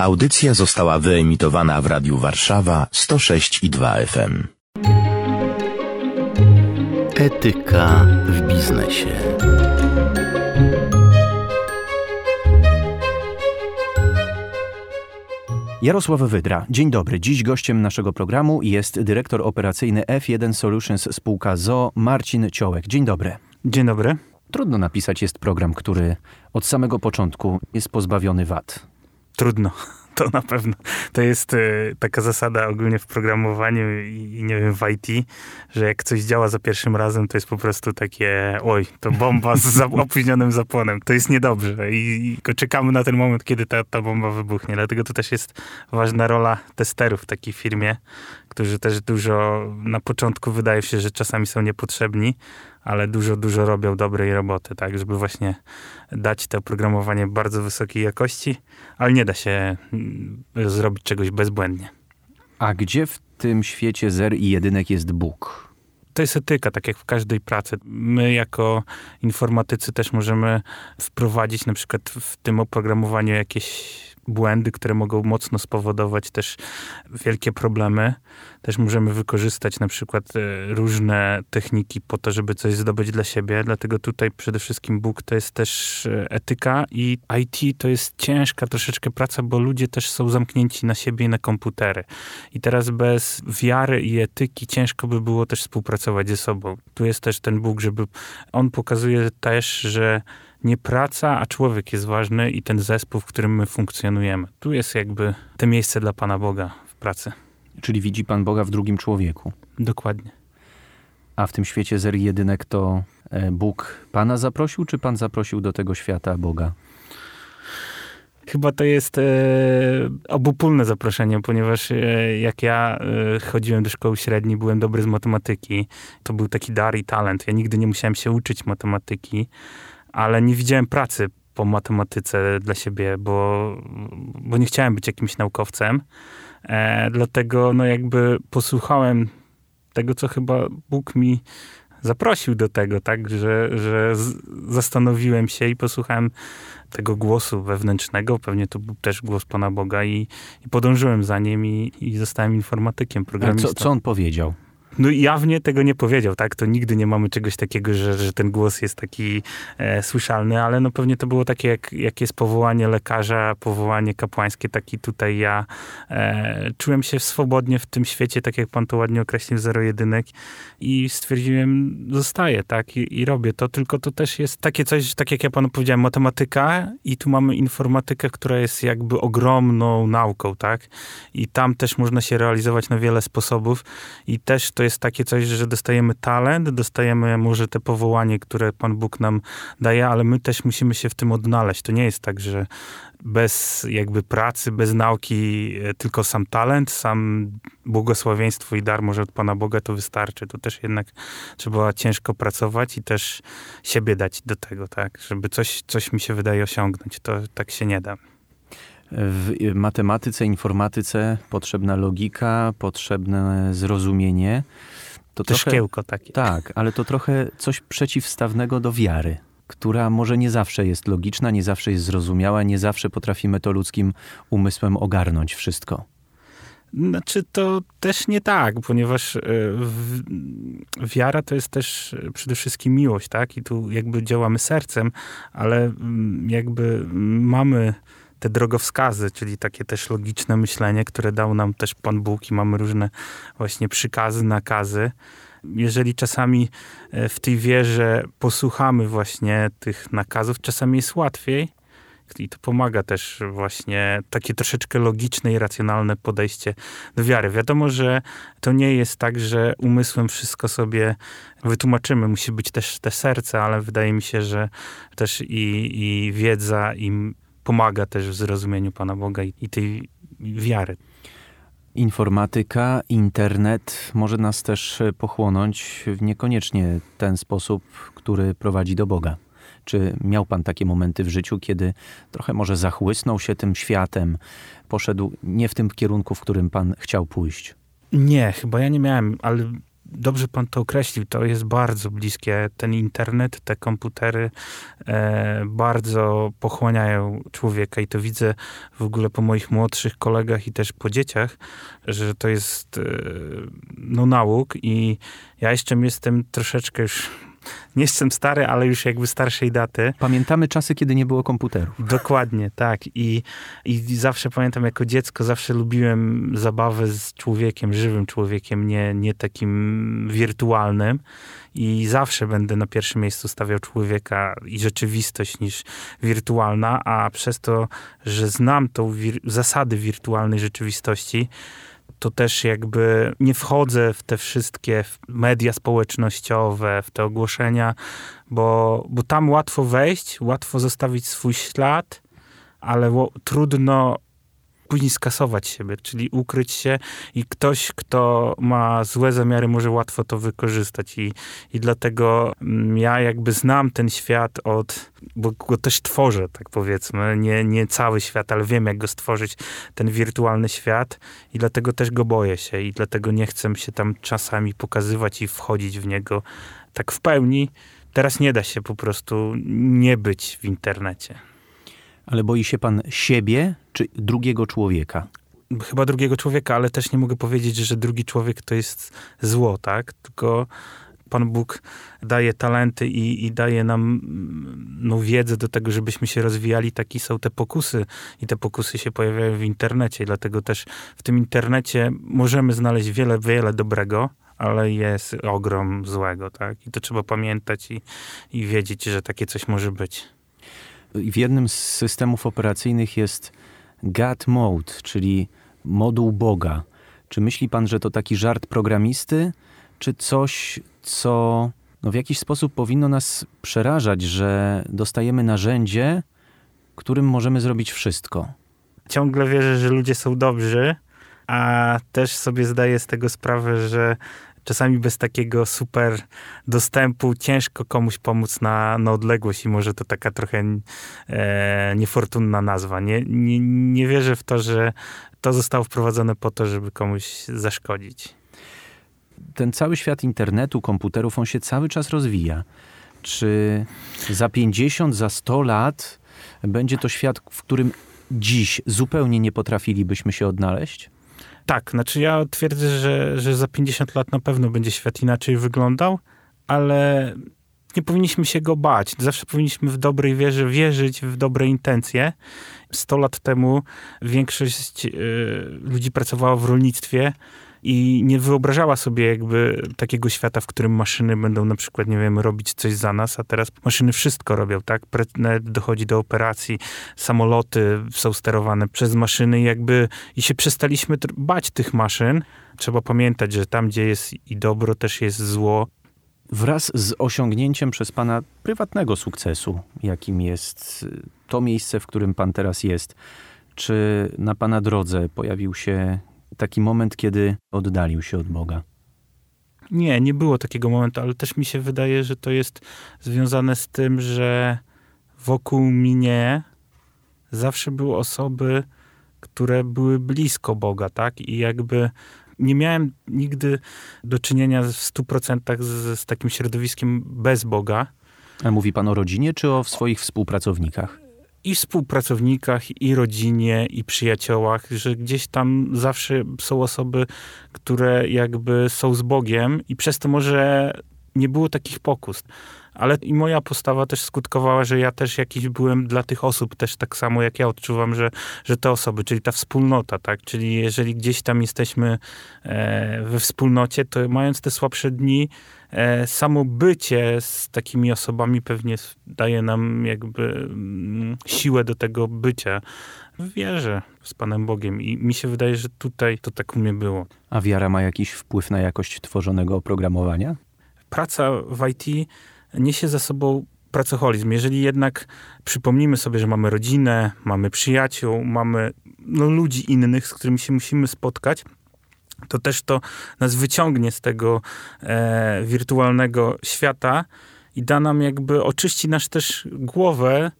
Audycja została wyemitowana w Radiu Warszawa 106 i 2 FM. Etyka w biznesie. Jarosław Wydra, dzień dobry. Dziś gościem naszego programu jest dyrektor operacyjny F1 Solutions spółka ZO Marcin Ciołek. Dzień dobry. Dzień dobry. Trudno napisać jest program, który od samego początku jest pozbawiony wad. Trudno, to na pewno. To jest y, taka zasada ogólnie w programowaniu i, i, nie wiem, w IT, że jak coś działa za pierwszym razem, to jest po prostu takie, oj, to bomba z za, opóźnionym zapłonem. To jest niedobrze i, i czekamy na ten moment, kiedy ta, ta bomba wybuchnie. Dlatego to też jest ważna rola testerów w takiej firmie, którzy też dużo, na początku wydaje się, że czasami są niepotrzebni, ale dużo, dużo robią dobrej roboty, tak, żeby właśnie dać to oprogramowanie bardzo wysokiej jakości, ale nie da się mm, zrobić czegoś bezbłędnie. A gdzie w tym świecie zer i jedynek jest Bóg? To jest etyka, tak jak w każdej pracy. My jako informatycy też możemy wprowadzić na przykład w tym oprogramowaniu jakieś błędy, które mogą mocno spowodować też wielkie problemy. Też możemy wykorzystać na przykład e, różne techniki po to, żeby coś zdobyć dla siebie. Dlatego tutaj przede wszystkim Bóg to jest też e, etyka i IT to jest ciężka troszeczkę praca, bo ludzie też są zamknięci na siebie i na komputery. I teraz bez wiary i etyki ciężko by było też współpracować ze sobą. Tu jest też ten Bóg, żeby on pokazuje też, że nie praca, a człowiek jest ważny i ten zespół, w którym my funkcjonujemy. Tu jest jakby to miejsce dla Pana Boga w pracy. Czyli widzi Pan Boga w drugim człowieku. Dokładnie. A w tym świecie zer jedynek to e, Bóg Pana zaprosił, czy Pan zaprosił do tego świata Boga? Chyba to jest e, obopólne zaproszenie, ponieważ e, jak ja e, chodziłem do szkoły średniej, byłem dobry z matematyki. To był taki dar i talent. Ja nigdy nie musiałem się uczyć matematyki ale nie widziałem pracy po matematyce dla siebie, bo, bo nie chciałem być jakimś naukowcem. E, dlatego no jakby posłuchałem tego, co chyba Bóg mi zaprosił do tego, tak, że, że zastanowiłem się i posłuchałem tego głosu wewnętrznego, pewnie to był też głos Pana Boga i, i podążyłem za nim i, i zostałem informatykiem, programistą. Co, co on powiedział? No jawnie tego nie powiedział, tak? To nigdy nie mamy czegoś takiego, że, że ten głos jest taki e, słyszalny, ale no pewnie to było takie, jak, jak jest powołanie lekarza, powołanie kapłańskie, taki tutaj ja e, czułem się swobodnie w tym świecie, tak jak pan to ładnie określił, zero jedynek i stwierdziłem, zostaję, tak? I, I, robię to, tylko to też jest takie coś, tak jak ja panu powiedziałem, matematyka i tu mamy informatykę, która jest jakby ogromną nauką, tak? I tam też można się realizować na wiele sposobów i też to jest takie coś, że dostajemy talent, dostajemy może te powołanie, które Pan Bóg nam daje, ale my też musimy się w tym odnaleźć. To nie jest tak, że bez jakby pracy, bez nauki, e, tylko sam talent, sam błogosławieństwo i dar może od Pana Boga to wystarczy. To też jednak trzeba ciężko pracować i też siebie dać do tego, tak, żeby coś, coś mi się wydaje osiągnąć. To tak się nie da. W matematyce, informatyce potrzebna logika, potrzebne zrozumienie. To, to trochę, szkiełko takie. Tak, ale to trochę coś przeciwstawnego do wiary, która może nie zawsze jest logiczna, nie zawsze jest zrozumiała, nie zawsze potrafimy to ludzkim umysłem ogarnąć wszystko. Znaczy to też nie tak, ponieważ e, wiara to jest też przede wszystkim miłość, tak? I tu jakby działamy sercem, ale mm, jakby mamy te drogowskazy, czyli takie też logiczne myślenie, które dał nam też Pan Bóg i mamy różne właśnie przykazy, nakazy. Jeżeli czasami e, w tej wierze posłuchamy właśnie tych nakazów, czasami jest łatwiej, i to pomaga też właśnie takie troszeczkę logiczne i racjonalne podejście do wiary. Wiadomo, że to nie jest tak, że umysłem wszystko sobie wytłumaczymy. Musi być też te serce, ale wydaje mi się, że też i, i wiedza, i pomaga też w zrozumieniu Pana Boga i, i tej wiary. Informatyka, internet może nas też pochłonąć w niekoniecznie ten sposób, który prowadzi do Boga. Czy miał Pan takie momenty w życiu, kiedy trochę może zachłysnął się tym światem, poszedł nie w tym kierunku, w którym Pan chciał pójść? Nie, chyba ja nie miałem, ale dobrze pan to określił, to jest bardzo bliskie. Ten internet, te komputery e, bardzo pochłaniają człowieka i to widzę w ogóle po moich młodszych kolegach i też po dzieciach, że to jest e, no nauk i ja jeszcze jestem troszeczkę już nie jestem stary, ale już jakby starszej daty. Pamiętamy czasy, kiedy nie było komputerów. Dokładnie, tak. I, I zawsze pamiętam jako dziecko, zawsze lubiłem zabawę z człowiekiem, żywym człowiekiem, nie, nie takim wirtualnym. I zawsze będę na pierwszym miejscu stawiał człowieka i rzeczywistość niż wirtualna, a przez to, że znam tą wir zasady wirtualnej rzeczywistości, to też jakby nie wchodzę w te wszystkie media społecznościowe, w te ogłoszenia, bo, bo tam łatwo wejść, łatwo zostawić swój ślad, ale trudno później skasować siebie, czyli ukryć się i ktoś, kto ma złe zamiary, może łatwo to wykorzystać. I, i dlatego mm, ja jakby znam ten świat od, bo go też tworzę, tak powiedzmy. Nie, nie cały świat, ale wiem, jak go stworzyć, ten wirtualny świat i dlatego też go boję się i dlatego nie chcę się tam czasami pokazywać i wchodzić w niego tak w pełni. Teraz nie da się po prostu nie być w internecie. Ale boi się pan siebie czy drugiego człowieka? Chyba drugiego człowieka, ale też nie mogę powiedzieć, że drugi człowiek to jest zło, tak? Tylko Pan Bóg daje talenty i, i, daje nam no, wiedzę do tego, żebyśmy się rozwijali. Takie są te pokusy i te pokusy się pojawiają w internecie. Dlatego też w tym internecie możemy znaleźć wiele, wiele dobrego, ale jest ogrom złego, tak? I to trzeba pamiętać i, i wiedzieć, że takie coś może być. W jednym z systemów operacyjnych jest God Mode, czyli moduł Boga. Czy myśli pan, że to taki żart programisty, czy coś, co no w jakiś sposób powinno nas przerażać, że dostajemy narzędzie, którym możemy zrobić wszystko? Ciągle wierzę, że ludzie są dobrzy, a też sobie zdaję z tego sprawę, że czasami bez takiego super dostępu ciężko komuś pomóc na, na odległość i może to taka trochę e, niefortunna nazwa. Nie, nie, nie wierzę w to, że to zostało wprowadzone po to, żeby komuś zaszkodzić. Ten cały świat internetu, komputerów, on się cały czas rozwija. Czy za 50, za 100 lat będzie to świat, w którym dziś zupełnie nie potrafilibyśmy się odnaleźć? Tak, znaczy ja twierdzę, że, że za 50 lat na pewno będzie świat inaczej wyglądał, ale nie powinniśmy się go bać. Zawsze powinniśmy w dobrej wierze wierzyć w dobre intencje. 100 lat temu większość y, ludzi pracowała w rolnictwie i nie wyobrażała sobie jakby takiego świata, w którym maszyny będą na przykład, nie wiem, robić coś za nas, a teraz maszyny wszystko robią, tak? Nawet dochodzi do operacji, samoloty są sterowane przez maszyny jakby i się przestaliśmy bać tych maszyn. Trzeba pamiętać, że tam, gdzie jest i dobro, też jest zło. Wraz z osiągnięciem przez pana prywatnego sukcesu, jakim jest to miejsce, w którym pan teraz jest, czy na pana drodze pojawił się taki moment, kiedy oddalił się od Boga? Nie, nie było takiego momentu, ale też mi się wydaje, że to jest związane z tym, że wokół mnie zawsze były osoby, które były blisko Boga, tak? I jakby nie miałem nigdy do czynienia w stu procentach z, z takim środowiskiem bez Boga. A mówi pan o rodzinie czy o swoich współpracownikach? I współpracownikach, i rodzinie, i przyjaciołach, że gdzieś tam zawsze są osoby, które jakby są z Bogiem i przez to może nie było takich pokus. Ale i moja postawa też skutkowała, że ja też jakiś byłem dla tych osób, też tak samo jak ja odczuwam, że, że te osoby, czyli ta wspólnota, tak? Czyli jeżeli gdzieś tam jesteśmy e, we wspólnocie, to mając te słabsze dni, e, samo bycie z takimi osobami pewnie daje nam jakby mm, siłę do tego bycia. Wierzę z Panem Bogiem i mi się wydaje, że tutaj to tak u mnie było. A wiara ma jakiś wpływ na jakość tworzonego oprogramowania? Praca w IT niesie za sobą pracoholizm. Jeżeli jednak przypomnimy sobie, że mamy rodzinę, mamy przyjaciół, mamy no, ludzi innych, z którymi się musimy spotkać, to też to nas wyciągnie z tego e, wirtualnego świata i da nam jakby, oczyści nasz też głowę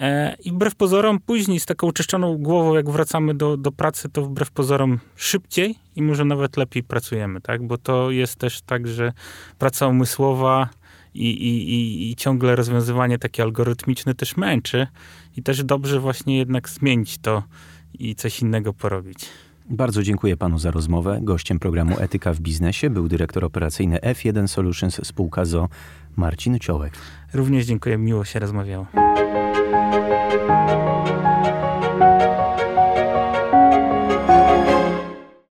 E, I wbrew pozorom, później z taką uczyszczoną głową, jak wracamy do, do pracy, to wbrew pozorom szybciej i może nawet lepiej pracujemy, tak? Bo to jest też tak, że praca umysłowa i, i, i, i ciągle rozwiązywanie takie algorytmiczne też męczy i też dobrze właśnie jednak zmienić to i coś innego porobić. Bardzo dziękuję panu za rozmowę. Gościem programu Etyka w biznesie był dyrektor operacyjny F1 Solutions spółka ZO Marcin Ciołek. Również dziękuję, miło się rozmawiało.